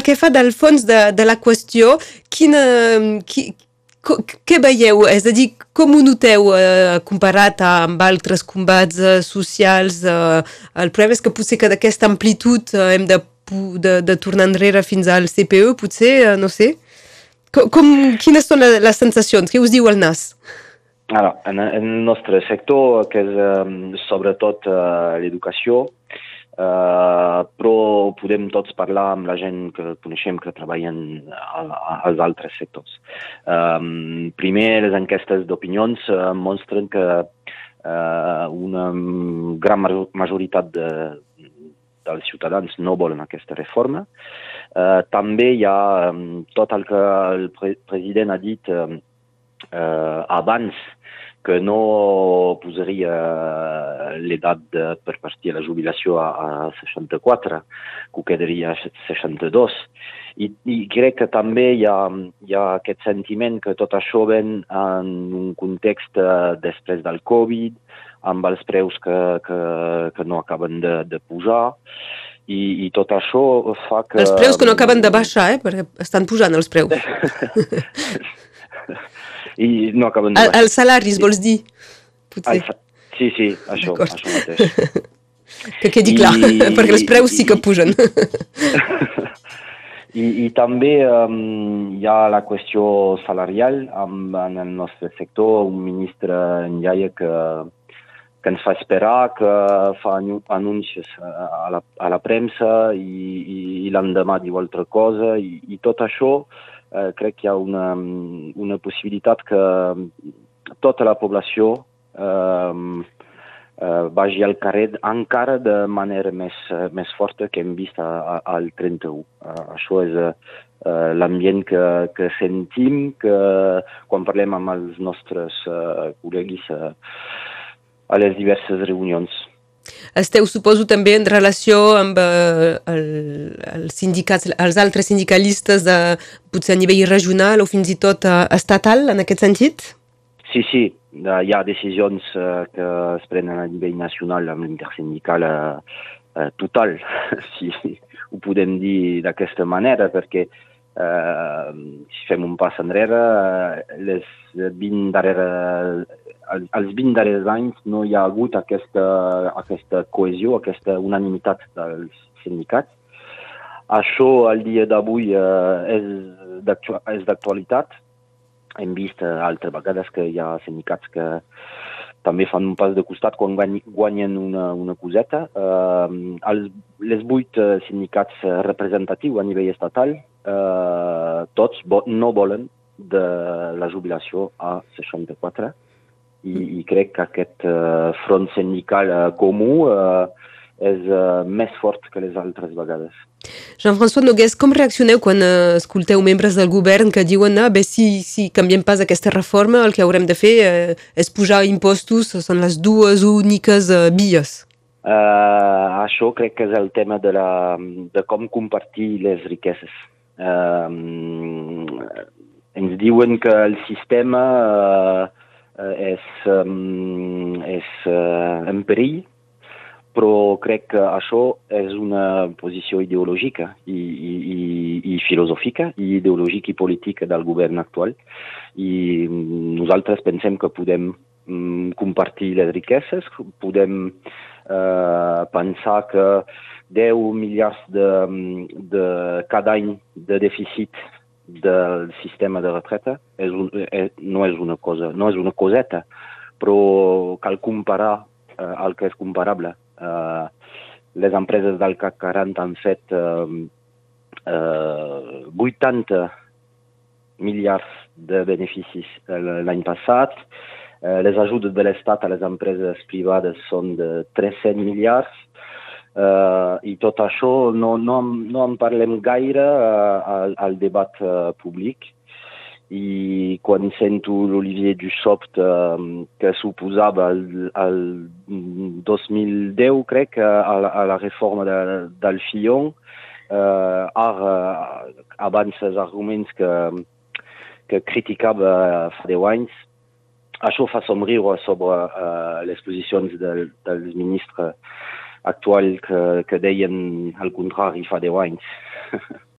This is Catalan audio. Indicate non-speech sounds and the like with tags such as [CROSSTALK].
pel que fa del fons de, de la qüestió, quina, qui, què veieu? És a dir, com ho noteu eh, comparat amb altres combats eh, socials? Eh, el problema és que potser que d'aquesta amplitud eh, hem de, de, de tornar enrere fins al CPE, potser, eh, no sé. Com, com, quines són les sensacions? Què us diu el NAS? Alors, en, en el nostre sector, que és um, sobretot uh, l'educació, uh, però podem tots parlar amb la gent que coneixem que treballen als altres sectors. Um, primer, les enquestes d'opinions uh, mostren que uh, una gran majoritat de, dels ciutadans no volen aquesta reforma. Uh, també hi ha um, tot el que el pre president ha dit uh, uh, abans que no posaria l'edat per partir a la jubilació a, a 64, que quedaria a 62. I, I crec que també hi ha, hi ha aquest sentiment que tot això ven en un context després del Covid, amb els preus que, que, que no acaben de, de pujar, i, i tot això fa que... Els preus que no acaben de baixar, eh? perquè estan pujant els preus. [LAUGHS] i no acaben de... El, els salaris, vols dir? Potser. El, sí, sí, això, això mateix. [LAUGHS] que quedi clar, I, [LAUGHS] perquè els preus i, sí que pugen. [LAUGHS] I, i també um, hi ha la qüestió salarial amb, en el nostre sector, un ministre en Iaia que, que ens fa esperar, que fa anuncis a la, a la premsa i, i, i l'endemà diu altra cosa i, i tot això eh, crec que hi ha una, una possibilitat que tota la població eh, eh, vagi al carrer encara de manera més, més forta que hem vist al 31. Eh, això és eh, l'ambient que, que sentim que quan parlem amb els nostres eh, col·leguis eh, a les diverses reunions. Esteu, suposo, també en relació amb eh, el, els sindicats, els altres sindicalistes, de, potser a nivell regional o fins i tot eh, estatal, en aquest sentit? Sí, sí. Hi ha decisions eh, que es prenen a nivell nacional amb l'intersindical eh, eh, total, [LAUGHS] si ho podem dir d'aquesta manera, perquè eh, si fem un pas enrere, eh, les 20 darrere als 20 darrers anys no hi ha hagut aquesta, aquesta cohesió, aquesta unanimitat dels sindicats. Això, al dia d'avui, eh, és d'actualitat. Hem vist eh, altres vegades que hi ha sindicats que també fan un pas de costat quan guanyen una, una coseta. Eh, els, les vuit eh, sindicats representatius a nivell estatal, eh, tots no volen de la jubilació a 64 i, i crec que aquest uh, front sindical uh, comú uh, és uh, més fort que les altres vegades. Jean-François Nogués, com reaccioneu quan uh, escolteu membres del govern que diuen ah, bé, si, si canviem pas aquesta reforma el que haurem de fer és pujar impostos, són les dues úniques uh, vies? Uh, això crec que és el tema de, la, de com compartir les riqueses. Uh, ens diuen que el sistema uh, Eh, um, és uh, en perill, però crec que això és una posició ideològica i, i, i, i filosòfica, i ideològica i política del govern actual. I nosaltres pensem que podem um, compartir les riqueses, podem uh, pensar que 10 miliards de, de cada any de dèficit del sistema de retreta és un, és, no és una cosa, no és una coseta, però cal comparar eh, el que és comparable. Eh, les empreses del CAC 40 han fet eh, eh, 80 miliards de beneficis l'any passat. Eh, les ajudes de l'Estat a les empreses privades són de 300 miliards Uh, I tot això no, no, no en parlem gaire uh, al, al debat uh, públic. I quan sento l'Olivier Dussopt uh, que suposava al, al 2010, crec, a la, a la reforma de, del Fillon, uh, ara, abans els arguments que, que criticava fa 10 anys, això fa somriure sobre uh, les posicions del, dels ministres actual que, que deien al contrari fa 10 anys. [LAUGHS]